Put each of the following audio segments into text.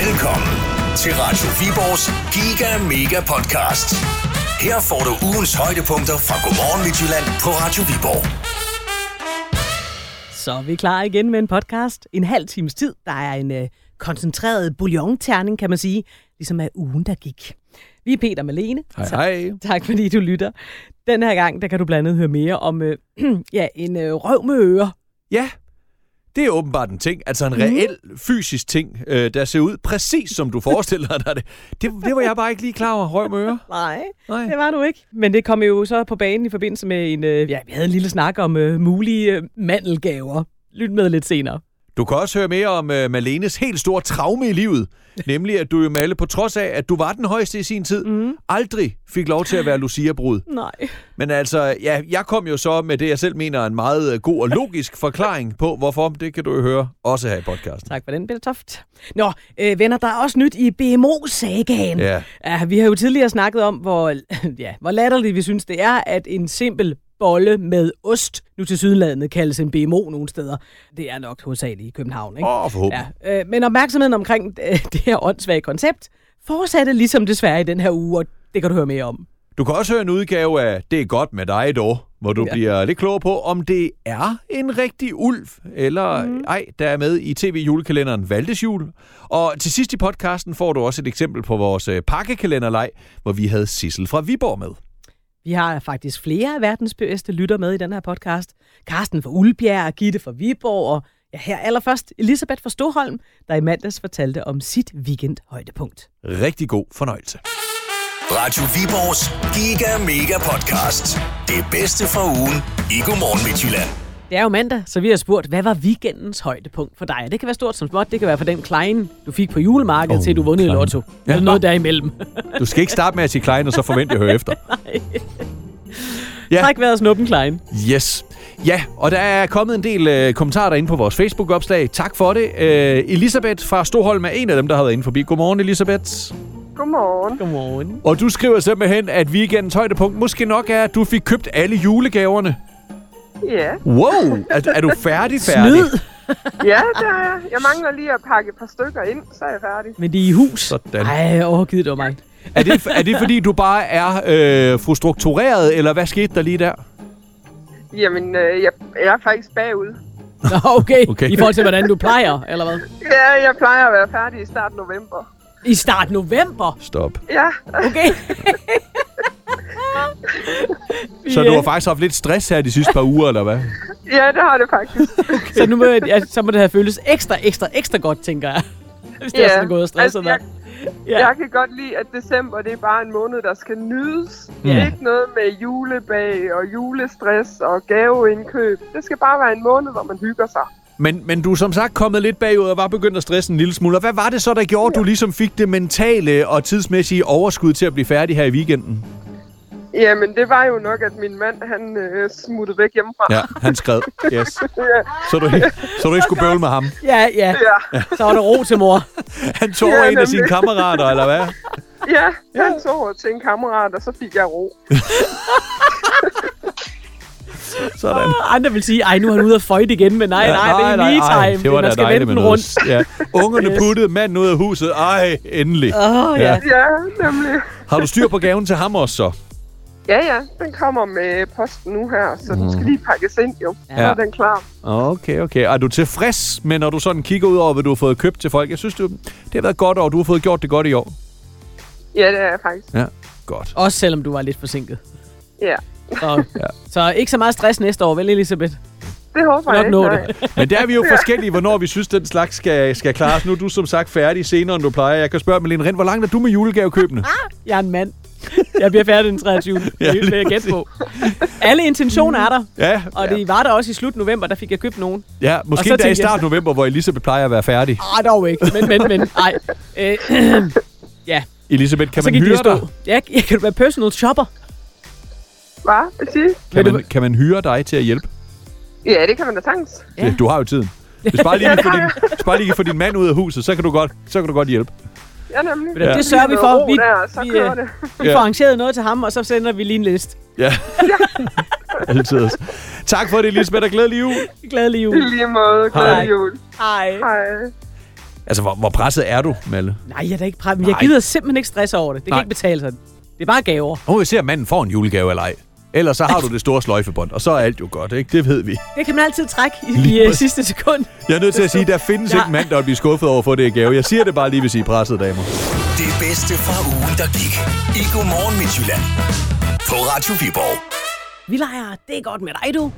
Velkommen til Radio Viborgs Giga Mega Podcast. Her får du ugens højdepunkter fra Godmorgen Midtjylland på Radio Viborg. Så er vi klar igen med en podcast. En halv times tid. Der er en øh, koncentreret bouillon-terning, kan man sige. Ligesom af ugen, der gik. Vi er Peter Malene. Hej, Tak- hej. Tak fordi du lytter. Den her gang, der kan du blandt andet høre mere om øh, ja, en øh, røv med ører. Ja, det er åbenbart en ting. Altså en reel fysisk ting, øh, der ser ud præcis som du forestiller dig det. det. Det var jeg bare ikke lige klar over. Røg med ører. Nej, Nej. det var du ikke. Men det kom jo så på banen i forbindelse med en... Øh, ja, vi havde en lille snak om øh, mulige øh, mandelgaver. Lyt med lidt senere. Du kan også høre mere om øh, Malenes helt store traume i livet. Nemlig, at du jo Malle, på trods af, at du var den højeste i sin tid, mm. aldrig fik lov til at være Lucia-brud. Nej. Men altså, ja, jeg kom jo så med det, jeg selv mener er en meget øh, god og logisk forklaring på, hvorfor. Det kan du jo høre også her i podcasten. Tak for den, Peter Toft. Nå, øh, venner, der er også nyt i BMO-sagaen. Ja. Ja, vi har jo tidligere snakket om, hvor, ja, hvor latterligt vi synes, det er, at en simpel bolle med ost, nu til sydlandet kaldes en BMO nogle steder. Det er nok hovedsageligt i København, ikke? Åh, forhåbentlig. Ja, øh, men opmærksomheden omkring øh, det her åndssvage koncept fortsatte ligesom desværre i den her uge, og det kan du høre mere om. Du kan også høre en udgave af Det er godt med dig dog, hvor du Ja. bliver lidt klogere på, om det er en rigtig ulv, eller mm. ej, der er med i tv-julekalenderen Valdes Jul. Og til sidst i podcasten får du også et eksempel på vores øh, pakkekalenderleg, hvor vi havde Sissel fra Viborg med. Vi har faktisk flere af verdens bedste lytter med i den her podcast. Karsten fra Ulbjerg, Gitte fra Viborg, og ja, her allerførst Elisabeth fra Stoholm, der i mandags fortalte om sit weekend-højdepunkt. Rigtig god fornøjelse. Radio Viborgs Giga Mega Podcast. Det bedste fra ugen i Godmorgen Midtjylland. Det er jo mandag, så vi har spurgt, hvad var weekendens højdepunkt for dig? Det kan være stort som småt, det kan være for den klein, du fik på julemarkedet, Oh, til du vundet i Klein. lotto. Ja. Ja. Noget derimellem. Du skal ikke starte med at sige Klein, og så forvente at høre efter. Ja. Træk vejret snuppen klein. Yes. Ja, og der er kommet en del øh, kommentarer derinde på vores Facebook-opslag. Tak for det. Øh, Elisabeth fra Storholm er en af dem, der har været inde forbi. Godmorgen, Elisabeth. Godmorgen. Godmorgen. Og du skriver simpelthen, at weekendens højdepunkt måske nok er, at du fik købt alle julegaverne. Ja, Wow! Er, er du færdig, færdig? Snyd, ja, det er jeg. Jeg mangler lige at pakke et par stykker ind, så er jeg færdig. men det er i hus. Sådan. Ej, overgivet det var mig. Er det, er det fordi, du bare er øh, frustruktureret, eller hvad skete der lige der? Jamen, øh, jeg, jeg er faktisk bagud. Nå, okay. Okay. okay. I forhold til, hvordan du plejer, eller hvad? Ja, jeg plejer at være færdig i start november. I start november. Stop. Ja, Okay. Så du har faktisk haft lidt stress her de sidste par uger, eller hvad? ja, det har det faktisk. Så nu må, ja, så må det have føltes ekstra, ekstra, ekstra godt, tænker jeg. Hvis det Ja, er sådan gået og stresset altså, jeg. Ja. jeg kan godt lide, at december det er bare en måned, der skal nydes. Ja. Ikke noget med julebag og julestress og gaveindkøb. Det skal bare være en måned, hvor man hygger sig. Men, men du er som sagt kommet lidt bagud og var begyndt at stresse en lille smule. Og hvad var det så, der gjorde, at du ligesom fik det mentale og tidsmæssige overskud til at blive færdig her i weekenden? Jamen, det var jo nok, at min mand, han øh, smuttede væk hjemmefra. Ja, han skrev. Yes. Ja, Så du ikke, så du ikke skulle bøvle med ham. Ja, ja. ja, Så var der ro til mor. Han tog Ja, en af sine kammerater, eller hvad? ja han tog over til en kammerat, og så fik jeg ro. Sådan. Andre vil sige, ej, nu er han ude at føjte igen, men nej, Ja, nej, det er me time. det var da skal dejligt vende med den rundt. Ja. Ungerne Yes. puttede manden ud af huset. Ej, endelig. Åh, oh, ja. Ja. ja. Ja, nemlig. Har du styr på gaven til ham også så? Ja, ja, den kommer med posten nu her, så den skal lige pakkes ind jo. Ja. Så er den klar. Okay, okay. Er du tilfreds med, når du sådan kigger ud over, hvad du har fået købt til folk? Jeg synes, du, det har været godt år. Du har fået gjort det godt i år. Ja, det er jeg faktisk. Ja, godt. Også selvom du var lidt forsinket. Ja, Så, ja. så ikke så meget stress næste år, vel Elisabeth? det håber Nok jeg ikke. det. Men der er vi jo forskellige, hvornår vi synes, den slags skal, skal klares. Nu er du som sagt færdig senere, end du plejer. Jeg kan spørge Malene Rind, hvor langt er du med julegavekøbene? Jeg er en mand. Jeg bliver færdig den 23. Ja, Det vil jeg gætte på. Alle intentioner er der. Ja, Og det var der også i slut november, der fik jeg købt nogen. ja måske der i jeg- start november, hvor Elisabeth plejer at være færdig. Ah, dog ikke. Men, men, men, ej. Øh, ja, Elisabeth, kan man hyre dig? Ja, jeg kan du være personal shopper. Hvad? Hvad siger? Kan man, kan man hyre dig til at hjælpe? Ja, det kan man da sagtens. Ja. Ja. Du har jo tiden. Hvis bare lige, få din, hvis bare lige kan få din mand ud af huset, så kan du godt, så kan du godt hjælpe. Ja, nemlig. Ja. Det sørger vi for. Vi, der, så vi, øh, det. vi får arrangeret noget til ham, og så sender vi lige en liste. Ja. Altid. Tak for det, Elisabeth, og glædelig jul. Glædelig I jul. lige måde. Hej. Glædelig jul. Hej. Hej. Altså, hvor, hvor presset er du, Malle? Nej, jeg er da ikke men jeg gider simpelthen ikke stress over det. Det kan Nej. ikke betale sig. Det er bare gaver. Nu må vi se, om manden får en julegave eller ej. Ellers så har du det store sløjfebånd, og så er alt jo godt, ikke? Det ved vi. Det kan man altid trække i, Lige i uh, sidste sekund. Jeg er nødt til at sige, at der findes Ja. ikke en mand, der vil blive skuffet over at få det i gave. Jeg siger det bare lige, hvis I er presset, damer. Det bedste fra ugen, der gik. I Godmorgen Midtjylland. På Radio Viborg. Vi leger, det er godt med dig, du.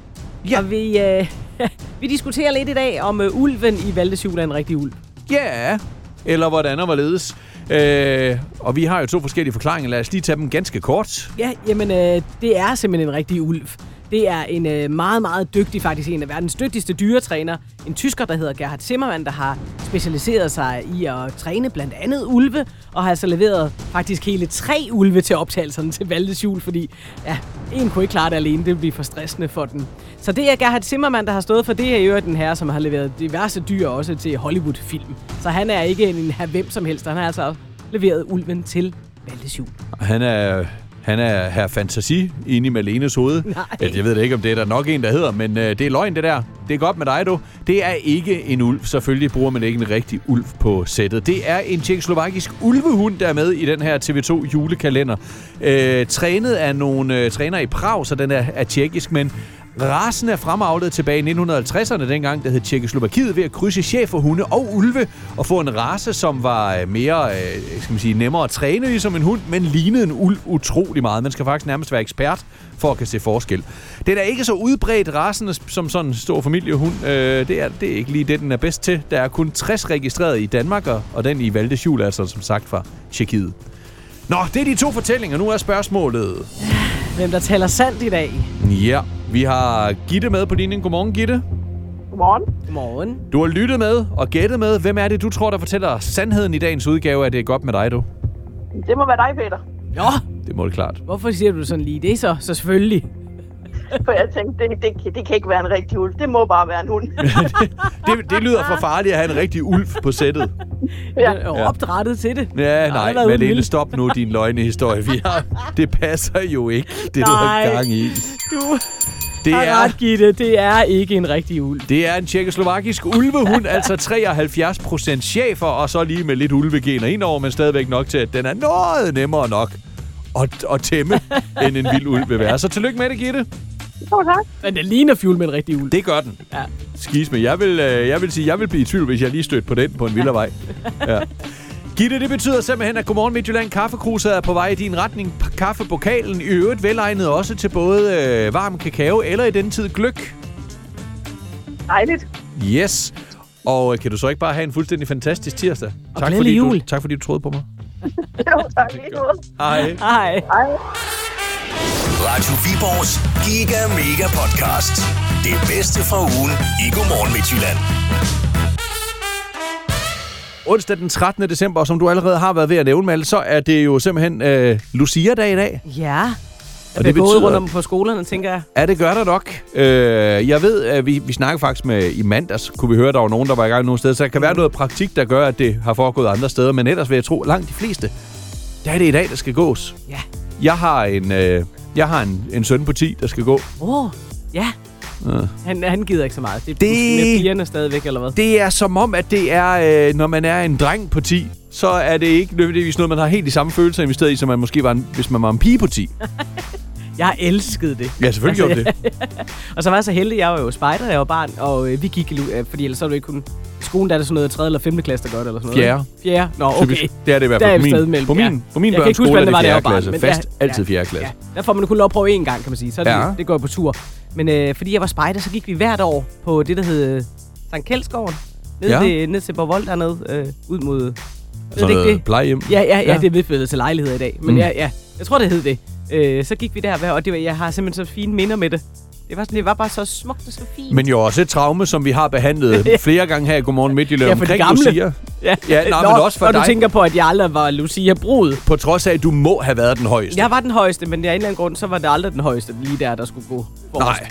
Ja. Og vi, øh, vi diskuterer lidt i dag, om øh, ulven i Valdesjul er en rigtig ulv. Ja, eller hvordan og hvorledes. Øh, og vi har jo to forskellige forklaringer. Lad os lige tage dem ganske kort. Ja, jamen, øh, det er simpelthen en rigtig ulv. Det er en øh, meget, meget dygtig, faktisk en af verdens dygtigste dyretræner. En tysker, der hedder Gerhard Zimmermann, der har specialiseret sig i at træne blandt andet ulve, og har altså leveret faktisk hele tre ulve til optagelserne til Valdes jul, fordi ja, en kunne ikke klare det alene, det ville blive for stressende for den. Så det er Gerhard Zimmermann, der har stået for det her i øvrigt den her, som har leveret diverse dyr også til Hollywood-film. Så han er ikke en her hvem som helst, han har altså leveret ulven til Valdes jul. Han er, han er her fantasi inde i Malenes hoved. Nej. Jeg ved da ikke, om det er der nok en, der hedder, men øh, det er løgn, det der. Det er godt med dig, du. Det er ikke en ulv. Selvfølgelig bruger man ikke en rigtig ulv på sættet. Det er en tjekkoslovakisk ulvehund, der er med i den her TV2 julekalender. Øh, trænet af nogle øh, træner i Prag, så den er, er tjekkisk, men Rasen er fremavlet tilbage i 1950'erne, dengang der hed Tjekkoslovakiet, ved at krydse cheferhunde og ulve, og få en race, som var øh, mere øh, skal man sige, nemmere at træne i som en hund, men lignede en ulv utrolig meget. Man skal faktisk nærmest være ekspert for at kan se forskel. Den er ikke så udbredt rasen som sådan en stor familiehund. Øh, det, er, det er ikke lige det, den er bedst til. Der er kun 60 registreret i Danmark, og, og den i Valdesjul er altså som sagt fra Tjekkiet. Nå, det er de to fortællinger. Nu er spørgsmålet. Hvem der taler sandt i dag? Ja, vi har Gitte med på linjen. Godmorgen, Gitte. Godmorgen. Godmorgen. Du har lyttet med og gættet med. Hvem er det, du tror, der fortæller sandheden i dagens udgave, at det er godt med dig, du? Det må være dig, Peter. Nå, Det må det klart. hvorfor siger du sådan lige det så? Så selvfølgelig. For jeg tænkte, det, det, det kan ikke være en rigtig ulv. Det må bare være en hund. Det, det lyder for farligt at have en rigtig ulv på sættet. ja. Ja. opdrettet til det. Ja, nej, uden Malene, stop nu din løgnehistorie. Vi har, det passer jo ikke, det du Nej. har gang i. Du Det er, ret, Gitte. Det er ikke en rigtig ulv. det er en tjekkoslovakisk ulvehund, altså 73 procent chefer, og så lige med lidt ulvegener indover, men stadigvæk nok til, at den er noget nemmere nok at, at tæmme, end en vild ulv vil være. Så tillykke med det, Gitte. Jo, tak. Men den ligner fjul med en rigtig ulv. Det gør den. Ja. Skis med. Jeg vil, øh, jeg vil sige, jeg vil blive i tvivl, hvis jeg lige stødte på den på en villavej. Ja. Gitte, det betyder simpelthen, at Godmorgen Midtjylland Kaffekruset er på vej i din retning. Kaffepokalen i øvrigt velegnet også til både øh, varm kakao eller i den tid gløk. Dejligt. Yes. Og øh, kan du så ikke bare have en fuldstændig fantastisk tirsdag? Og tak, fordi jul. Du, tak fordi du troede på mig. Jo, tak. Hej. Hej. Hej. Radio Viborgs Giga Mega Podcast. Det bedste fra ugen i Godmorgen Midtjylland. Onsdag den 13. december, og som du allerede har været ved at nævne, Malte, så er det jo simpelthen øh, Lucia-dag i dag. Ja. Og det betyder- rundt om på skolerne, tænker jeg. Ja, det gør der nok. Øh, jeg ved, at vi, vi snakker faktisk med i mandags, kunne vi høre, at der var nogen, der var i gang nogle steder. Så der kan være noget praktik, der gør, at det har foregået andre steder. Men ellers vil jeg tro, langt de fleste, der er det i dag, der skal gås. Ja. Jeg har en, øh, jeg har en, en søn på 10, der skal gå. Åh, oh, ja. Ja. Han, han gider ikke så meget. Det er Det- det... med pigerne stadigvæk, eller hvad? Det er som om, at det er, øh, når man er en dreng på 10, så er det ikke nødvendigvis noget, man har helt de samme følelser investeret i, som man måske var, en, hvis man var en pige på 10. Jeg har elsket det. Ja, selvfølgelig Altså, gjorde det. Og så var jeg så heldig, jeg var jo spejder, jeg var barn, og øh, vi gik, øh, fordi ellers så er det ikke kun... I skolen der er det sådan noget 3. eller 5. klasse, der gør det, eller sådan noget. Fjerde. Fjerde? Nå, okay. Typisk. Det er det i hvert Der er fald på min, mellem, på min, ja. på min børns skole er det det var, da jeg fjerde var barn, klasse. men Fast ja, altid ja, fjerde klasse. Ja. Der får man kun lov at prøve én gang, kan man sige. Så er det, Ja. det går på tur. Men øh, fordi jeg var spejder, så gik vi hvert år på det, der hed Sankt Kjeldskoven. Ned, Ja. ja. til, ned til Borvold dernede, øh, ud mod... Sådan noget det? plejehjem. Ja, ja, ja, Ja. ja. det er vedfødet til lejligheder i dag. Men mm. ja, ja, jeg tror, det hed det. Øh, så gik vi der og det var, jeg har simpelthen så fine minder med det. Det var, sådan, det var bare så smukt og så fint. Men jo også et traume, som vi har behandlet flere gange her i Godmorgen Midtjylland Ja, for de omkring gamle. Lucia. ja, Ja, nej, Nå, men også for og dig. du tænker på, at jeg aldrig var Lucia Brud. På trods af, at du må have været den højeste. Jeg var den højeste, men af en eller anden grund, så var det aldrig den højeste lige der, der skulle gå forrest. Nej.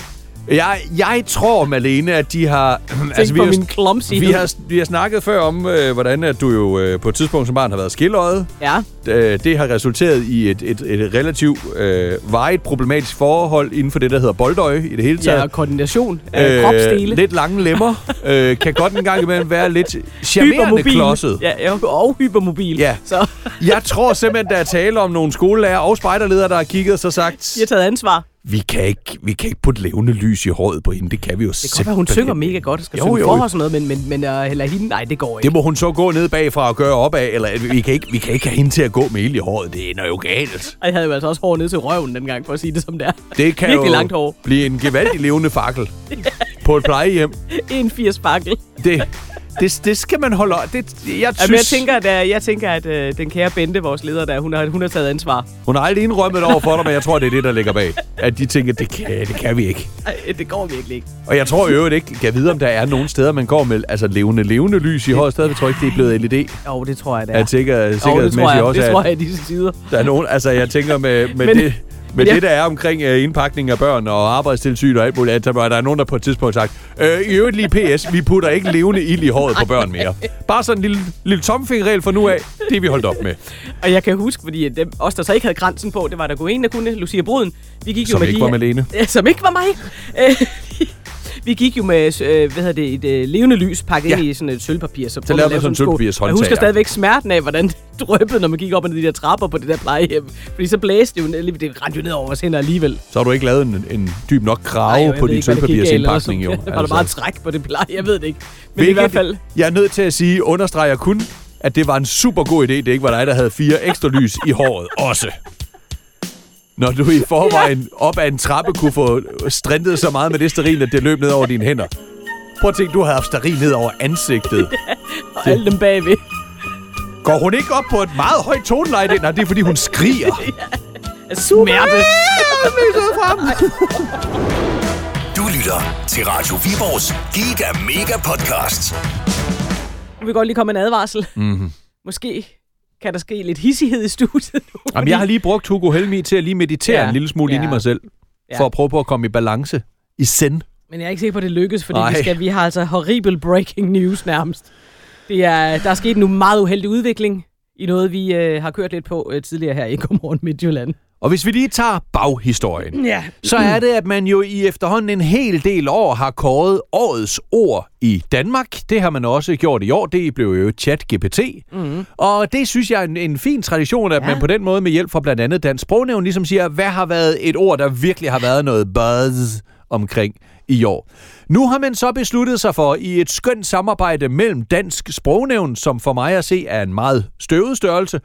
Jeg, jeg tror, Malene, at de har... Tænk på har, min clumsyhed. vi har, vi har snakket før om, øh, hvordan at du jo øh, på et tidspunkt som barn har været skilløjet. Ja, Øh, det har resulteret i et, et, et relativt øh, varigt problematisk forhold inden for det, der hedder boldøje i det hele taget. ja og koordination af øh, kropsdele. lidt lange lemmer. øh, kan godt en gang imellem være lidt charmerende klodset. Ja, ja, og hypermobil. Ja. Så Jeg tror simpelthen, der er tale om nogle skolelærer og spejderledere, der har kigget og så sagt, de har taget ansvar. Vi kan ikke, vi kan ikke putte levende lys i håret på hende. Det kan vi jo Det kan være, hun synger mega godt og skal Jo, synge jo. for og sådan noget, men, men, men uh, heller hende, nej, det går ikke. Det må hun så gå ned bagfra og gøre op af, eller vi kan ikke, vi kan ikke have hende til at gå med ild i håret. Det ender jo galt. Og jeg havde jo altså også hår ned til røven dengang, for at sige det som det er. Det kan Virkelig jo langt hår. blive en gevaldig levende fakkel på et plejehjem. 81 fakkel. Det, det, det skal man holde øje- det, Jeg Jamen, synes, jeg tænker, at, uh, jeg tænker, at uh, den kære Bente, vores leder, der, hun har, hun har taget ansvar. hun har aldrig indrømmet over for dig, men jeg tror, det er det, der ligger bag. At de tænker, det kan, det kan vi ikke. Ej, det går virkelig ikke. Og jeg tror i øvrigt ikke, kan vide, om der er nogen steder, man går med altså levende, levende lys i håret. Stadig tror jeg ikke, det er blevet LED. Jo, det tror jeg, det er. Jeg tænker jo, det tror sikkerhedsmæssigt jeg, også, det at tror jeg i disse tider. der er nogen... Altså, jeg tænker med, med Men- det... Men men det, der er omkring uh, indpakning af børn og arbejdstilsyn og alt muligt, at der der er nogen, der på et tidspunkt sagt, øh, i øvrigt lige PS, vi putter ikke levende ild i håret på børn mere. Bare sådan en lille, lille tomfingerregel for nu af, det er vi holdt op med. Og jeg kan huske, fordi dem, os, der så ikke havde grænsen på, det var der en, der kunne, Lucia Bruden. Vi gik jo Som med ikke de var Malene. Ja, som ikke var mig. Vi gik jo med øh, hvad hedder det, et øh, levende lys pakket Ja. ind i sådan et sølvpapir. Så, Så lavede man sådan en sølvpapirshåndtag, Jeg husker stadigvæk smerten af, hvordan det drøbbede, når man gik op ad de der trapper på det der plejehjem. Fordi så blæste det jo, det rendte jo ned over vores hænder alligevel. Så har du ikke lavet en, en dyb nok krave på din der sølvpapirsindpakning, jo. Altså. sådan. Var der bare træk på det pleje? Jeg ved det ikke. Men i hvert fald... Jeg er nødt til at sige, understreger kun, at det var en super god idé, det ikke var dig, der havde fire ekstra lys i håret også. Når du i forvejen op ad en trappe kunne få strintet så meget med det sterin, at det løb ned over dine hænder. Prøv at tænke, du har haft sterin ned over ansigtet. Og alle dem bagved. Går hun ikke op på et meget højt toneleje? Nej, det er fordi, hun skriger. Af smerte. Du lytter til Radio Viborgs Giga Mega Podcast. Vi godt lige komme en advarsel. Mm-hmm. Måske kan der ske lidt hissighed i studiet nu. Jamen, jeg har lige brugt Hugo Helmi til at lige meditere Ja. en lille smule ind i Ja. mig selv. Ja. For at prøve på at komme i balance. I send. Men jeg er ikke sikker på, at det lykkes, fordi Nej. vi, skal, vi har altså horrible breaking news nærmest. Det er, der er sket en meget uheldig udvikling i noget, vi øh, har kørt lidt på øh, tidligere her i Godmorgen Midtjylland. Og hvis vi lige tager baghistorien. Ja. så er det, at man jo i efterhånden en hel del år har kåret årets ord i Danmark. Det har man også gjort i år. Det blev jo chat-GPT. Mm. Og det synes jeg er en, en fin tradition, at ja. Man på den måde med hjælp fra blandt andet Dansk Sprognævn ligesom siger, hvad har været et ord, der virkelig har været noget buzz omkring i år. Nu har man så besluttet sig for i et skønt samarbejde mellem Dansk Sprognævn, som for mig at se er en meget støvet størrelse,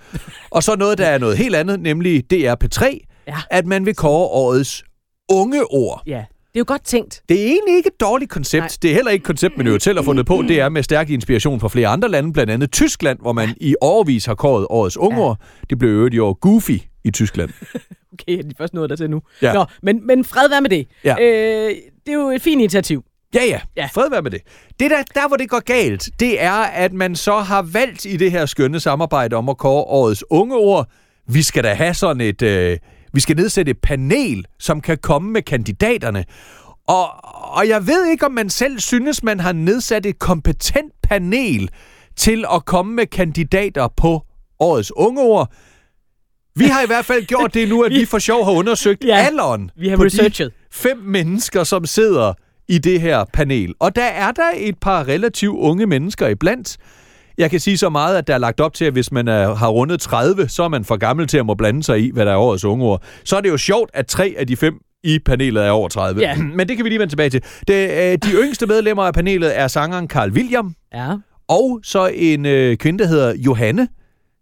og så noget, der er noget helt andet, nemlig DRP3, Ja. at man vil kåre årets unge ord. Ja, det er jo godt tænkt. Det er egentlig ikke et dårligt koncept. Nej. Det er heller ikke et koncept, man jo selv har fundet på. Det er med stærk inspiration fra flere andre lande, blandt andet Tyskland, hvor man i overvis har kåret årets unge Ja. Det blev jo i år Goofy i Tyskland. Okay, de først nået der til nu. Ja. Nå, men, men fred være med det. Ja. Øh, det er jo et fint initiativ. Ja, ja. Ja. Fred være med det. Det der, der, hvor det går galt, det er, at man så har valgt i det her skønne samarbejde om at kåre årets unge ord. Vi skal da have sådan et... Øh, vi skal nedsætte et panel, som kan komme med kandidaterne. Og, og jeg ved ikke, om man selv synes, man har nedsat et kompetent panel til at komme med kandidater på årets unge ord. Vi har i hvert fald gjort det nu, at vi for sjov har undersøgt Ja, alderen vi har på de researchet. fem mennesker, som sidder i det her panel. Og der er der et par relativt unge mennesker iblandt. Jeg kan sige så meget, at der er lagt op til, at hvis man er, har rundet 30, så er man for gammel til at må blande sig i, hvad der er årets unge ord. Så er det jo sjovt, at tre af de fem i panelet er over 30. Ja. Men det kan vi lige vende tilbage til. Det, øh, de yngste medlemmer af panelet er sangeren Carl William, Ja. og så en øh, kvinde, der hedder Johanne,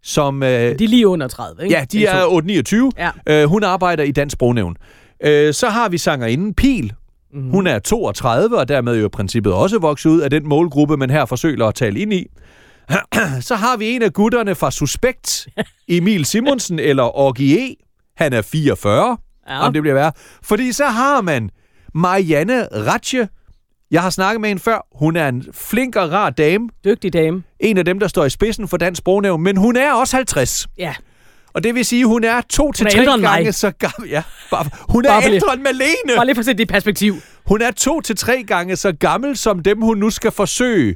som... Øh, De er lige under 30, ikke? Ja, de er 8-29. Ja. Øh, hun arbejder i Dansk Sprognævn. Øh, så har vi sangerinden Pil. Mm. Hun er 32, og dermed jo i princippet også vokset ud af den målgruppe, man her forsøger at tale ind i. så har vi en af gutterne fra Suspekt, Emil Simonsen eller Orgie. Han er 44, Ja. om det bliver værre. Fordi så har man Marianne Ratche. Jeg har snakket med hende før. Hun er en flink og rar dame. Dygtig dame. En af dem, der står i spidsen for Dansk Sprognævn, men hun er også 50. Ja. Og det vil sige, at hun er to til tre end mig. gange så gammel. Ja, bare, hun er Bare ældre end Malene. Bare lige for at sætte det i perspektiv. Hun er to til tre gange så gammel som dem, hun nu skal forsøge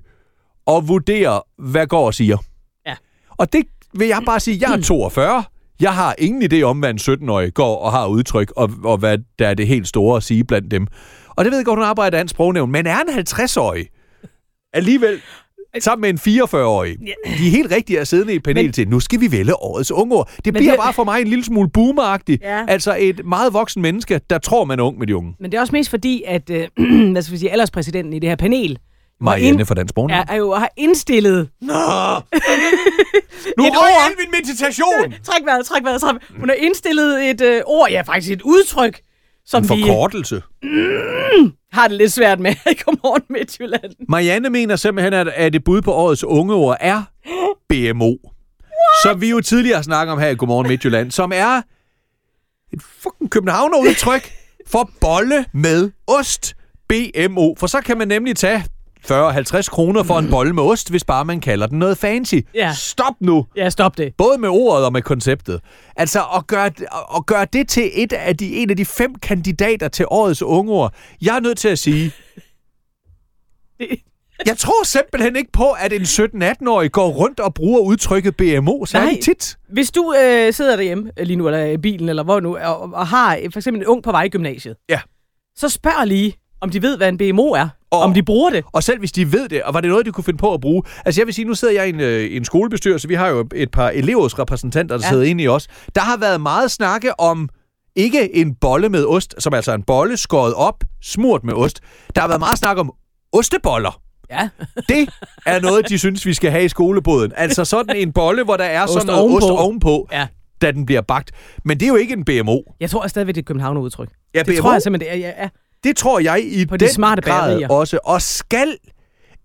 at vurdere, hvad går og siger. Ja. Og det vil jeg bare sige, jeg er 42. Jeg har ingen idé om, hvad en 17-årig går og har udtryk, og, og hvad der er det helt store at sige blandt dem. Og det ved jeg godt, hun arbejder i Dansk Sprognævn, men er en 50-årig alligevel sammen med en 44-årig. De er helt rigtige at sidde i et panel Men- til, nu skal vi vælge årets ungeår. Det bliver det- bare for mig en lille smule boomeragtigt. Ja. Altså et meget voksen menneske, der tror, man er ung med de unge. Men det er også mest fordi, at øh, hvad skal vi sige, alderspræsidenten i det her panel Marianne fra Dansk Sprognævn. er, er jo har indstillet... Nå! nu Et røg ord. al min meditation! Træk vejret, træk vejret, træk vejret. Hun har indstillet et øh, ord, ja faktisk et udtryk, som En vi forkortelse. har det lidt svært med Godmorgen Midtjylland. Marianne mener simpelthen, at, at et bud på årets ungeord er BMO. Som vi jo tidligere har snakket om her i Godmorgen Midtjylland, som er et fucking københavnerudtryk for bolle med ost. BMO. For så kan man nemlig tage 40-50 kroner for en bolle med ost, hvis bare man kalder den noget fancy. Ja. Stop nu! Ja, stop det. Både med ordet og med konceptet. Altså at gøre, at gøre det til et af de, en af de fem kandidater til årets ungeord. Jeg er nødt til at sige, jeg tror simpelthen ikke på, at en 17-18-årig går rundt og bruger udtrykket BMO særlig Nej. tit. Hvis du øh, sidder derhjemme øh, lige nu, eller i bilen, eller hvor nu, og, og har øh, for eksempel en ung på vej i gymnasiet, Ja. så spørg lige, om de ved, hvad en BMO er, og om de bruger det. Og selv hvis de ved det, og var det noget, de kunne finde på at bruge. Altså jeg vil sige, nu sidder jeg i en, øh, en skolebestyrelse. Vi har jo et par elevrådsrepræsentanter, der Ja. sidder inde i os. Der har været meget snakke om ikke en bolle med ost, som altså en bolle skåret op, smurt med ost. Der har været meget snak om osteboller. Ja. Det er noget, de synes, vi skal have i skoleboden. Altså sådan en bolle, hvor der er Ost sådan noget ovenpå. ost ovenpå, ja. da den bliver bagt. Men det er jo ikke en BMO. Jeg tror stadigvæk, det er et københavnerudtryk. Ja, Det BMO, tror jeg simpelthen, det er. Ja, ja. Det tror jeg i På de den smarte grad bagerier. også. Og skal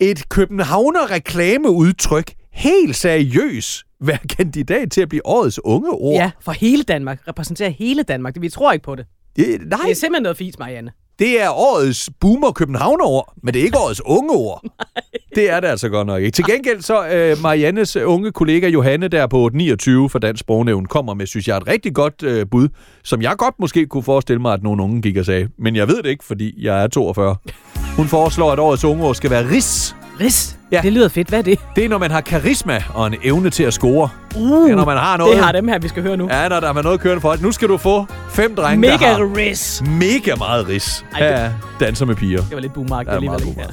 et københavner reklameudtryk helt seriøst være kandidat til at blive årets unge ord? ja, for hele Danmark. Repræsenterer hele Danmark. Det, vi tror ikke på det. Det, nej, Det er simpelthen noget fint, Marianne. det er årets boomer københavner ord, men det er ikke årets unge ord. Det er det altså godt nok ikke. Til gengæld så øh, Mariannes unge kollega Johanne der på 29 for Dansk Sprognævn kommer med, synes jeg, et rigtig godt øh, bud, som jeg godt måske kunne forestille mig, at nogle unge gik og sagde. Men jeg ved det ikke, fordi jeg er 42. Hun foreslår, at årets unge ord skal være ris. Ris. Ja. Det lyder fedt. Hvad er det? Det er, når man har karisma og en evne til at score. Uh, Det er, når man har noget. det har dem her, vi skal høre nu. Ja, når der er noget kørende for os. Nu skal du få fem drenge, Mega der har ris. mega meget ris. Ej, det- er danser med piger. Det var lidt boomark Ja, alligevel. meget? Ja.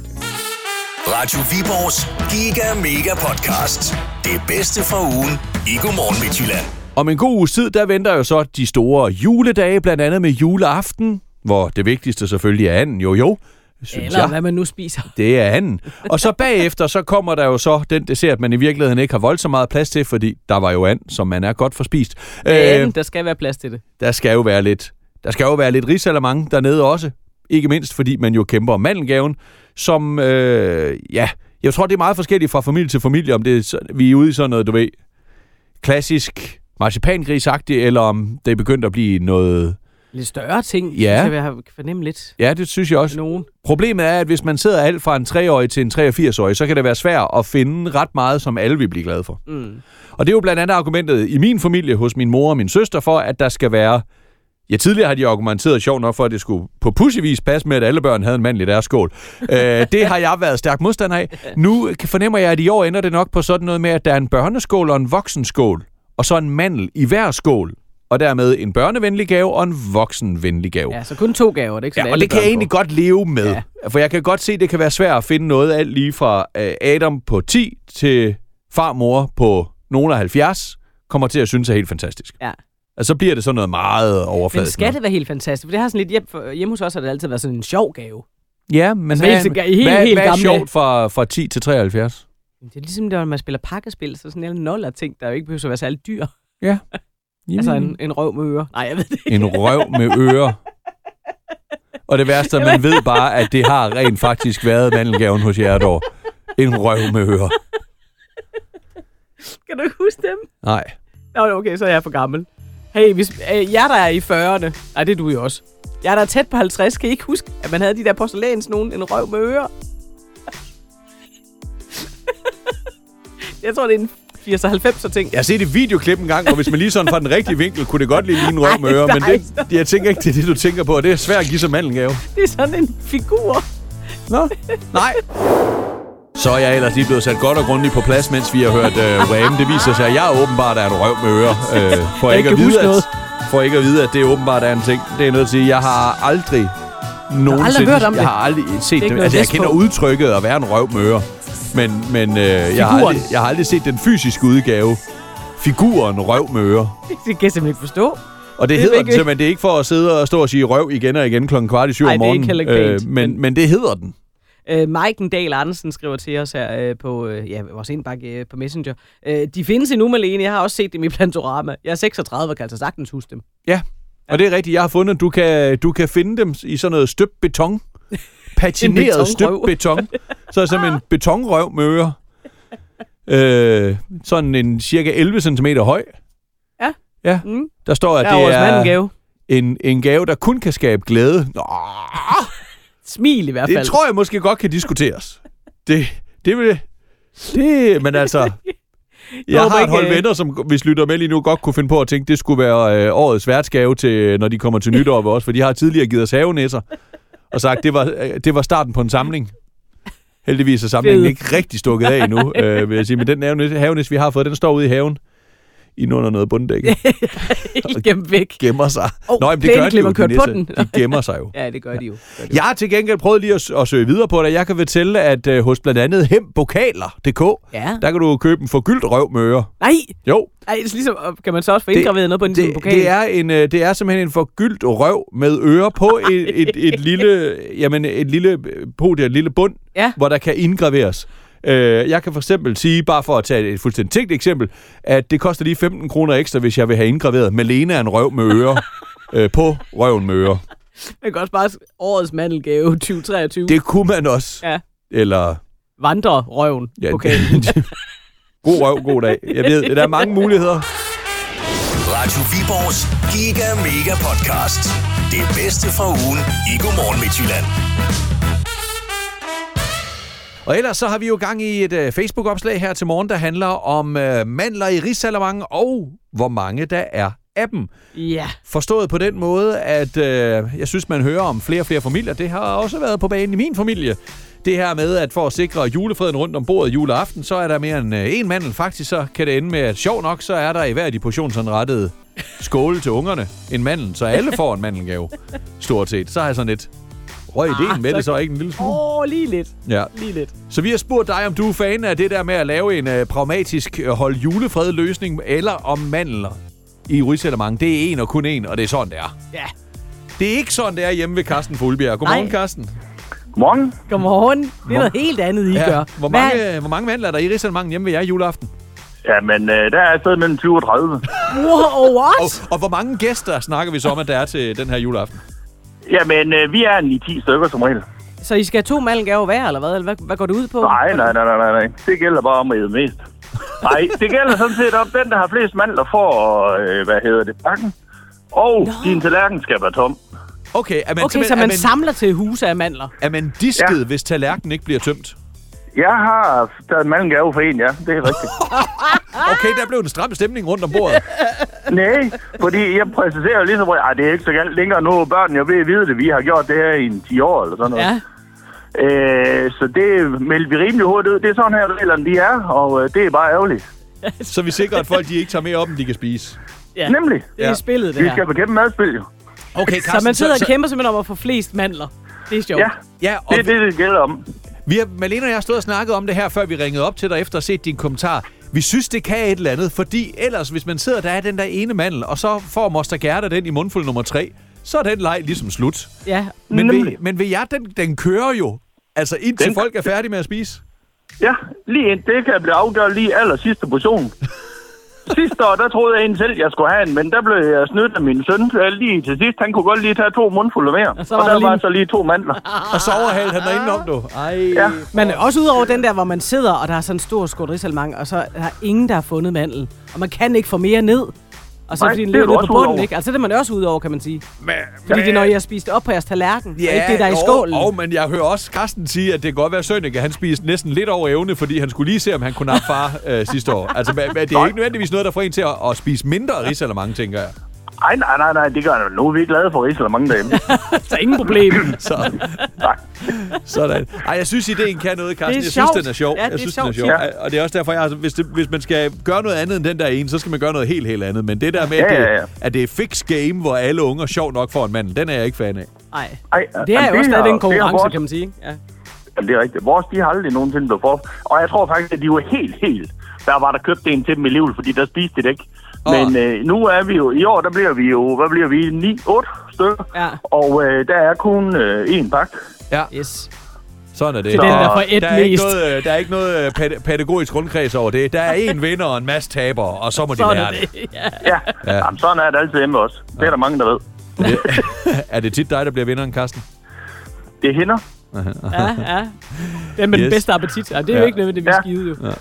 Radio Viborgs Giga Mega Podcast. Det bedste fra ugen i Godmorgen Midtjylland. Om en god uges tid, der venter jo så de store juledage, blandt andet med juleaften, hvor det vigtigste selvfølgelig er anden, jo jo, synes Eller jeg. hvad man nu spiser. Det er anden. Og så bagefter, så kommer der jo så den dessert, man i virkeligheden ikke har voldsomt meget plads til, fordi der var jo and, som man er godt forspist. Men Øh, der skal være plads til det. der skal jo være lidt, der skal jo være lidt risalamang dernede også. Ikke mindst, fordi man jo kæmper om mandelgaven, som, øh, ja, jeg tror, det er meget forskelligt fra familie til familie, om det er, vi er ude i sådan noget, du ved, klassisk marcipangrisagtigt, eller om det er begyndt at blive noget... Lidt større ting, Ja. synes jeg, jeg fornemme lidt. Ja, det synes jeg også. Nogen. Problemet er, at hvis man sidder alt fra en 3-årig til en 83-årig, så kan det være svært at finde ret meget, som alle vil blive glade for. Mm. Og det er jo blandt andet argumentet i min familie, hos min mor og min søster, for at der skal være... Ja, tidligere har de argumenteret sjovt nok for, at det skulle på pussyvis passe med, at alle børn havde en mand i deres skål. øh, det har jeg været stærk modstander af. Nu fornemmer jeg, at i år ender det nok på sådan noget med, at der er en børneskål og en voksenskål, og så en mandel i hver skål. Og dermed en børnevenlig gave og en voksenvenlig gave. Ja, så kun to gaver, det er ikke sådan, Ja, og det kan jeg egentlig får. godt leve med. Ja. For jeg kan godt se, at det kan være svært at finde noget alt lige fra øh, Adam på 10 til farmor på nogle af 70, kommer til at synes er helt fantastisk. Ja. Og så bliver det sådan noget meget Men overfladisk. skal det være helt fantastisk? For det har sådan lidt hjem, for, hjemme hos os har det altid været sådan en sjov gave. Ja, men Altså, hvad, helt- hvad, helt- hvad, helt hvad er sjovt fra, fra 10 til 73? Det er ligesom, når man spiller pakkespil, så sådan en noller ting, der jo ikke behøver at være særlig dyr. Ja. Altså en, en røv med ører. Nej, jeg ved det ikke. en røv med ører. Og det værste er, at man ved bare, at det har rent faktisk været mandelgaven hos Hjertår. En røv med ører. Kan du ikke huske dem? Nej. Nå, okay, så er jeg for gammel. Hey, hvis, øh, jer der er i 40'erne, nej, det er du jo også. Jeg der er tæt på 50, kan I ikke huske, at man havde de der porcelæns nogen, en røv med ører? jeg tror, det er en 80 90 ting. Jeg har set et videoklip en gang, hvor hvis man lige sådan fra den rigtige vinkel, kunne det godt lige ligne en røv med Nej, øre, men nej. det, jeg tænker ikke, det er det, du tænker på, og det er svært at give som mandelgave. Det er sådan en figur. Nå, nej. Så er jeg ellers lige blevet sat godt og grundigt på plads, mens vi har hørt uh, Wham. Det viser sig, at jeg åbenbart er en røv med øre. Uh, for, Jeg ikke at vide, at, for ikke at vide, at det åbenbart er en ting. Det er nødt til at sige, jeg har aldrig nogensinde... hørt om det. Jeg har aldrig set det. noget Altså, jeg kender udtrykket at være en røv med øre. Men, men uh, jeg, har aldrig, jeg har aldrig set den fysiske udgave. Figuren røv med øre. Det kan jeg simpelthen ikke forstå. Og det, Det er hedder den ikke- simpelthen. Det er ikke for at sidde og stå og sige røv igen og igen klokken kvart i syv Ej, om det er morgenen. ikke pænt, men, men- det hedder den. Øh, Maiken Dahl Andersen skriver til os her øh, på øh, ja, vores indbakke øh, på Messenger. Øh, de findes endnu, Malene. Jeg har også set dem i Plantorama. Jeg er 36 og kan altså sagtens huske dem. Ja, og det er rigtigt. Jeg har fundet, at du kan, du kan finde dem i sådan noget støbt beton. Patineret støbt betonrøv. beton. Så er simpelthen en betonrøv med ører. Øh, sådan en cirka 11 cm høj. Ja. Ja, Mm. der står, at er det er gave. en, en gave, der kun kan skabe glæde. Nå, Smil i hvert fald. det tror jeg måske godt kan diskuteres. Det, det vil... Det, men altså... Jeg håber har et hold øh, venner, som hvis lytter med lige nu, godt kunne finde på at tænke, det skulle være øh, årets værtsgave, til, når de kommer til nytår ved os, for de har tidligere givet os havenæsser, og sagt, det var, øh, det var starten på en samling. Heldigvis er samlingen Fed. ikke rigtig stukket af endnu, øh, vil jeg sige. Men den havenæs, vi har fået, den står ude i haven, inde under noget bunddække, gemt væk. gemmer sig. Åh, Nå, jamen, det gør de jo, de, kørt på den. de gemmer sig jo. Ja, det gør de jo. Gør de jo. Jeg har til gengæld prøvet lige at, at søge videre på det. Jeg kan fortælle, at øh, hos blandt andet hempokaler.dk, Ja. der kan du købe en forgyldt røv med ører. Nej, Jo, Ej, det er ligesom, kan man så også få indgraveret noget på som det, pokal? det, er en, øh, det er simpelthen en forgyldt røv med ører på et, et, et lille, jamen et lille øh, podie, et lille bund, Ja. hvor der kan indgraveres. Øh, jeg kan for eksempel sige, bare for at tage et fuldstændig tænkt eksempel, at det koster lige 15 kroner ekstra, hvis jeg vil have indgraveret Malene er en røv med ører øh, på røven med ører. Man kan også bare årets mandelgave 2023. Det kunne man også. Ja. Eller Vandrerøven Ja, pokalen. god røv, god dag. Jeg ved, der er mange muligheder. Radio Viborgs Giga Mega Podcast. Det bedste fra ugen i Godmorgen Midtjylland. Og ellers så har vi jo gang i et uh, Facebook-opslag her til morgen, der handler om uh, mandler i risalamang og hvor mange der er af dem. ja. Forstået på den måde, at uh, jeg synes, man hører om flere og flere familier. Det har også været på banen i min familie. Det her med, at for at sikre julefreden rundt om bordet juleaften, så er der mere end uh, en mandel. Faktisk så kan det ende med, at sjov nok, så er der i hver af de portionsanrettede skåle til ungerne en mandel, så alle får en mandelgave, stort set. Så har jeg sådan lidt røg ideen Ah, med så- det så ikke en lille smule. Åh, oh, lige lidt. Ja. Lige lidt. Så vi har spurgt dig, om du er fan af det der med at lave en uh, pragmatisk uh, hold julefred løsning, eller om mandler i Rysalermang. Det er en og kun en, og det er sådan, det er. Ja. Det er ikke sådan, det er hjemme ved Carsten Fuglbjerg. Godmorgen, Nej. Carsten. Morgen. Godmorgen. Det er noget helt andet, I gør. Hvor Hvad- mange, hvor mange mandler er der i Risalermang hjemme ved jer juleaften? Ja, men øh, der er et sted mellem 20 og 30. Wow, what? Og, og hvor mange gæster snakker vi så om, at der er til den her juleaften? Ja, men øh, vi er en i 10 stykker som regel. Så I skal have to mandelgaver hver, eller hvad? Eller hvad, hvad går det ud på? Nej, nej, nej, nej, nej, nej. Det gælder bare om at æde mest. Nej, det gælder sådan set om, den, der har flest mandler, får, øh, hvad hedder det, pakken. Og Nå. din tallerken skal være tom. Okay, er man, Okay, så man er man, samler til huse af mandler. er man disket, Ja. hvis tallerkenen ikke bliver tømt? Jeg har taget en mandengave for en, ja. Det er rigtigt. Okay, der blev en stram stemning rundt om bordet. Nej, fordi jeg præciserer jo ligesom, at det er ikke så galt længere nu. Børn, jeg ved at vide det. Vi har gjort det her i en 10 år eller sådan noget. Ja. Øh, så det meldte vi rimelig hurtigt ud. Det er sådan her, reglerne de er, og øh, det er bare ærgerligt. Så vi sikrer, at folk de ikke tager mere op, end de kan spise. ja. Nemlig. Det er Ja. spillet, det Vi her. skal bekæmpe madspil, jo. Okay, Så man sidder og kæmper simpelthen om at få flest mandler. Det er sjovt. Ja, Ja, og det er det, det gælder om. Vi har, Malene og jeg har stået og snakket om det her, før vi ringede op til dig efter at set din kommentar. Vi synes, det kan et eller andet, fordi ellers, hvis man sidder der er den der ene mandel, og så får Moster Gerda den i mundfuld nummer tre, så er den leg ligesom slut. ja. Men ved, Nemlig. men ved jer, den, den kører jo. Altså indtil Den- folk er færdige med at spise. Ja, lige ind. Det kan blive afgjort lige aller sidste portion. Sidste år, der troede jeg egentlig selv, jeg skulle have en, men der blev jeg snydt af min søn. Øh, Lige til sidst, han kunne godt lige tage to mundfulde mere. Og Og, så var og der der lige- var så lige to mandler. Og så overhalede han derinde om, du. Ej. Ja. Men også ud over den der, hvor man sidder, og der er sådan en stor skål risalemang, og så er der ingen, der har fundet mandel. Og man kan ikke få mere ned. Og så Nej, fordi den det er ligger nede på bunden, ikke? Altså det er man også ud over, kan man sige. Men, Fordi det er, når I har spist op på jeres tallerken, ja, og ikke det, der er i skålen. Og, men jeg hører også Carsten sige, at det kan godt være, at Sønneke, han spiste næsten lidt over evne, fordi han skulle lige se, om han kunne nappe far øh, sidste år. Altså, men, men det er ikke nødvendigvis noget, der får en til at, at spise mindre risalemang, tænker jeg. Ej, nej, nej, nej, det gør det. Nu er vi glade for Riesel mange dage. Så ingen problem. Så, Nej. sådan. Ej, jeg synes, ideen kan noget, Carsten. Det er jeg sjovt. synes, den er sjov. Ja, det jeg er synes, sjovt, den er sjov. ja. Og det er også derfor, jeg, altså, hvis, det, hvis man skal gøre noget andet end den der ene, så skal man gøre noget helt, helt andet. Men det der med, Ja, at, det, ja, ja. at det er fix game, hvor alle unger sjovt nok får en mand, den er jeg ikke fan af. Nej. Ej, Det er jo også stadigvæk en det konkurrence, vores- kan man sige. Ja. Jamen, det er rigtigt. Vores, de har aldrig nogensinde blevet for. Og jeg tror faktisk, at de var helt, helt... Der var der købt en til dem i livet, fordi der spiste de det ikke. Men øh, nu er vi jo... I år, der bliver vi jo... Hvad bliver vi? 9-8 stykker. Ja. Og øh, der er kun øh, én pakke. Ja, Yes. sådan er det. Den, der får et der, er ikke mest. noget, øh, der er ikke noget øh, pæd- pædagogisk rundkreds over det. Der er en vinder og en masse tabere, og så må de Sådan lære er det. det. Ja. Ja, Ja. ja. Jamen, sådan er det altid hjemme også. Det er der mange, der ved. er det tit dig, der bliver vinderen, Carsten? Det er hinder. ja, ja. Den med yes. Den bedste appetit. Ja, det er jo Ja. ikke nødvendigvis Ja. givet, jo.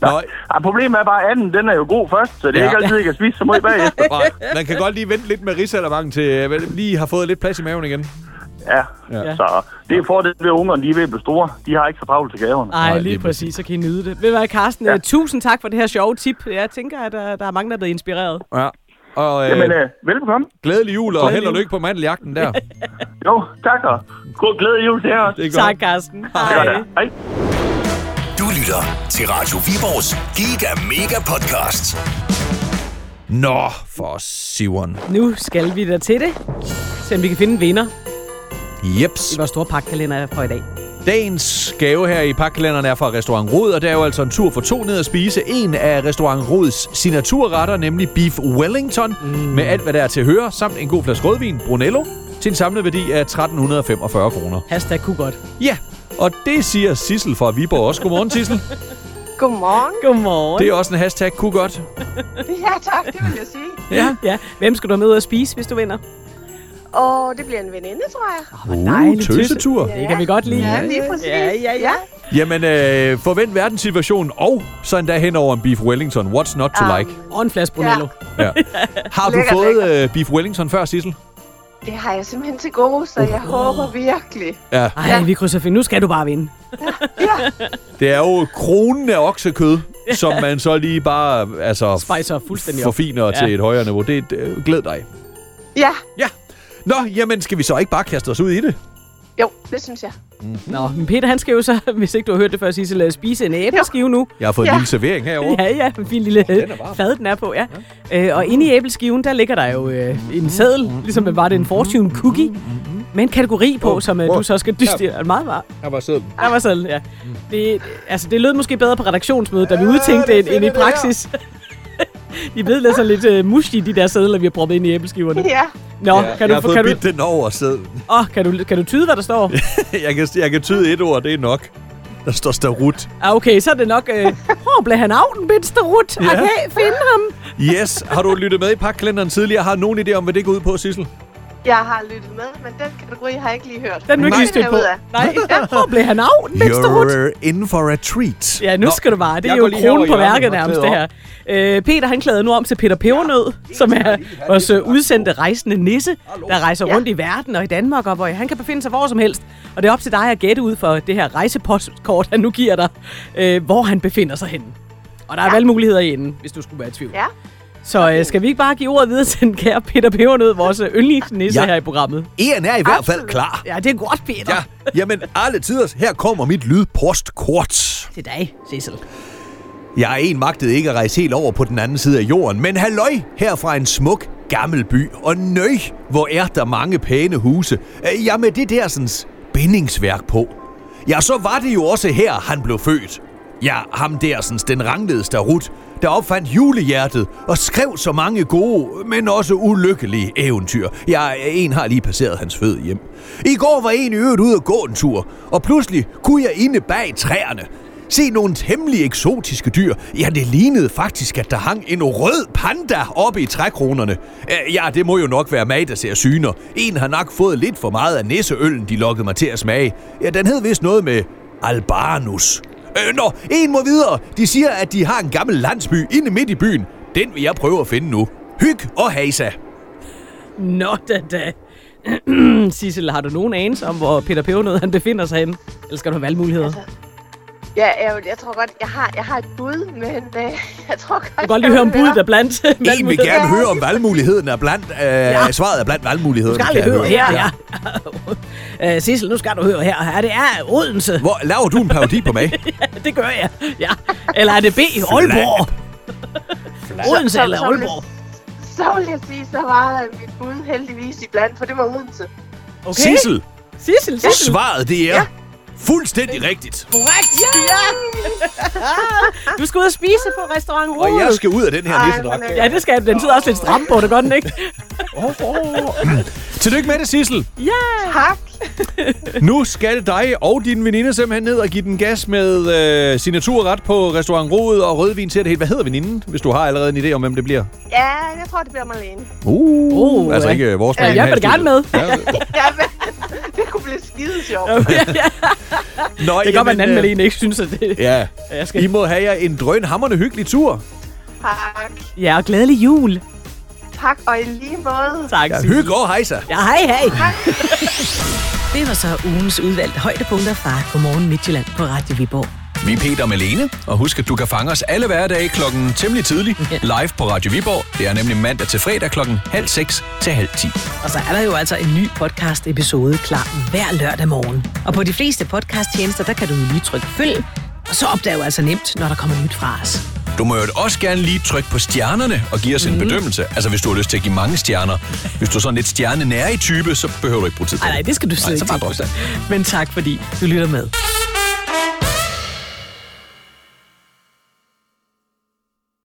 Nå, Ja, problemet er bare, at anden, den er jo god først, så det er Ja. ikke altid, jeg kan spise så meget bagefter. nej, man kan godt lige vente lidt med risalamangen til øh, lige har fået lidt plads i maven igen. Ja. Ja. Så det er fordelen ved ungerne, de er ved at blive store. De har ikke så travlt til gaverne. Ej, Nej, lige lige præcis, så kan I nyde det. Ved du hvad, Carsten, ja. tusind tak for det her sjove tip. Jeg tænker, at der, der er mange, der er blevet inspireret. Ja. Og øh, Jamen, øh, velbekomme. glædelig jul, og Glædelig held og lykke på mandeljagten der. Jo, tak og god glæde jul til jer også. Det er. Tak, Carsten. Det Hej. det. Hej. Du lytter til Radio Viborgs Giga Mega Podcast. Nå, for Siveren. Nu skal vi da til det. Om vi kan finde en vinder Jeps. i vores store pakkalender for i dag. Dagens gave her i pakkalenderen er fra Restaurant Rod, og det er jo altså en tur for to ned at spise en af Restaurant Rods signaturretter, nemlig Beef Wellington, mm. med alt, hvad der er til at høre, samt en god flaske rødvin, Brunello, til en samlet værdi af 1345 kroner. Hashtag kunne godt. Ja, og det siger Sissel fra Viborg også. Godmorgen, Sissel. Godmorgen. Godmorgen. Det er også en hashtag, kunne godt. Ja, tak, det vil jeg sige. Ja. ja. Hvem skal du med ud at spise, hvis du vinder? Og det bliver en veninde, tror jeg. Hvor dejligt, Uh, tøsetur. Det kan vi godt lide. Ja, lige præcis. Ja, ja, ja. Jamen, øh, forvent verdenssituationen, og så endda hen over en Beef Wellington. What's not to Um, like? Og en flaske Brunello. Ja. Har du Lækkert, fået øh, Beef Wellington før, Sissel? Det har jeg simpelthen til gode, så jeg håber virkelig. Ja. Ej, Ja. vi krydser fingre. Nu skal du bare vinde. Det er jo kronen af oksekød, som man så lige bare altså, Spicer fuldstændig op. forfiner Ja. til et højere niveau. Det øh, glæd dig. Ja, Ja. Nå, jamen skal vi så ikke bare kaste os ud i det? Jo, det synes jeg. Nå, men Peter, han skal jo så, hvis ikke du har hørt det før, Sissel, spise en æbleskive nu. Jeg har fået Ja. en lille servering herovre. Ja, ja, en fin lille Den er varm. fad, den er på, ja. Øh, og inde i æbleskiven, der ligger der jo øh, en seddel, ligesom var det en fortune cookie, med en kategori på, Åh, som åh. du så skal dyste. Ja. Er det meget varmt? Her var sædlen. Der var sedlen, ja. Det, altså, det lød måske bedre på redaktionsmødet, da vi udtænkte det det er end i praksis. De blev lidt sådan lidt uh, mushy, de der sædler, vi har proppet ind i æbleskiverne. Ja, Nå, Ja, kan, jeg du, har fået kan, du, bidt den over sædlen. åh, kan, du, kan du tyde, hvad der står? jeg, kan, jeg kan tyde et ord, det er nok. Der står starut. Ah, okay, så er det nok... Øh, hvor blev han af, den bitte starut? Ja. Okay, finde ham. Yes, har du lyttet med i pakkalenderen tidligere? Har du nogen idé om, hvad det går ud på, Sissel? Jeg har lyttet med, men den kategori har jeg ikke lige hørt. Den er ikke Nej. lige stødt på. Nej, hvor blev han af? You're in for a treat. Ja, nu Nå, skal du bare. Det er jeg jo kronen på værket nærmest, det her. Øh, Peter, han klæder nu om til Peter Pebernød, som er vores øh, udsendte rejsende nisse, der rejser Ja. rundt i verden og i Danmark, og hvor han kan befinde sig hvor som helst. Og det er op til dig at gætte ud for det her rejsepostkort, han nu giver dig, øh, hvor han befinder sig henne. Og der er valgmuligheder i enden, hvis du skulle være i tvivl. Ja, Så øh, skal vi ikke bare give ordet videre til den kære Peter Pebernød, vores yndlingsnisse Ja. her i programmet? En er i hvert fald klar. Ja, det er godt, Peter. Ja, jamen alle tiders. Her kommer mit lydpostkort. Til dig, Cecil. Jeg er en magtede ikke at rejse helt over på den anden side af jorden, men halløj her fra en smuk gammel by. Og nøj, hvor er der mange pæne huse. Øh, Ja, med det der sådan bindingsværk på. Ja, så var det jo også her, han blev født. Ja, ham dersens, den ranglede starut, der opfandt julehjertet og skrev så mange gode, men også ulykkelige eventyr. Ja, en har lige passeret hans føde hjem. I går var en i øvrigt ude at gå en tur, og pludselig kunne jeg inde bag træerne Se nogle temmelig eksotiske dyr. Ja, det lignede faktisk, at der hang en rød panda oppe i trækronerne. Ja, det må jo nok være mig, der ser syner. En har nok fået lidt for meget af næseøllen, de lokkede mig til at smage. Ja, den hed vist noget med albanus. Øh, nå, en må videre. De siger, at de har en gammel landsby inde midt i byen. Den vil jeg prøve at finde nu. Hyg og hejsa. Nå da da. Sissel, har du nogen anelse om, hvor Peter Pebernød han befinder sig henne? Eller skal du have valgmuligheder? Altså, Ja, jeg, jeg tror godt, jeg har, jeg har et bud, men øh, jeg tror godt, Du kan godt lige høre om budet er blandt En vil gerne høre om valgmuligheden er blandt, øh, ja. svaret er blandt valgmulighederne. Du skal lige jeg høre her, ja. uh, Sissel, nu skal du høre her. her. Det er Odense. Hvor laver du en parodi på mig? Ja, det gør jeg. Ja. Eller er det B? Aalborg? Odense Så- eller Aalborg? Så vil jeg sige, så var mit bud heldigvis i blandt, for det var Odense. Okay. Sissel, Sissel, Sissel. svaret det er ja. fuldstændig rigtigt. Korrekt. Ja. Du skal ud og spise på restaurant Og jeg Rode. skal ud af den her nissedragt. hvor Ja, det skal Den sidder også lidt stram på det, gør den ikke? Tillykke med det, Sissel. Ja. Tak. Nu skal dig og din veninde simpelthen ned og give den gas med øh, signaturret på restaurant Rode og rødvin til det hele. Hvad hedder veninden, hvis du har allerede en idé om, hvem det bliver? Ja, jeg tror, det bliver Marlene. Uh, Uh, altså ja. ikke vores Ja, Marlene jeg her i vil gerne med. Ja. Ja, det kunne blive skide sjovt. Nå, Det kan godt være, den anden øh, Malene ikke synes, at det... Ja, Jeg skal... I må have jer en drøn hammerende hyggelig tur. Tak. Ja, og glædelig jul. Tak, og i lige måde. Tak, Ja, hygge og hejsa. Ja, hej, hej. Det var så ugens udvalgte højdepunkter fra Godmorgen Midtjylland på Radio Viborg. Vi er Peter og Malene, og husk, at du kan fange os alle hverdage klokken temmelig tidlig live på Radio Viborg. Det er nemlig mandag til fredag klokken halv seks til halv ti. Og så er der jo altså en ny podcast-episode klar hver lørdag morgen. Og på de fleste podcast-tjenester, der kan du lige trykke følg, og så opdager du altså nemt, når der kommer nyt fra os. Du må jo også gerne lige trykke på stjernerne og give os en bedømmelse. Altså hvis du har lyst til at give mange stjerner. Hvis du er sådan lidt stjernenære i type, så behøver du ikke bruge tid på Nej, nej, det skal du slet Nej, ikke. Men tak, fordi du lytter med.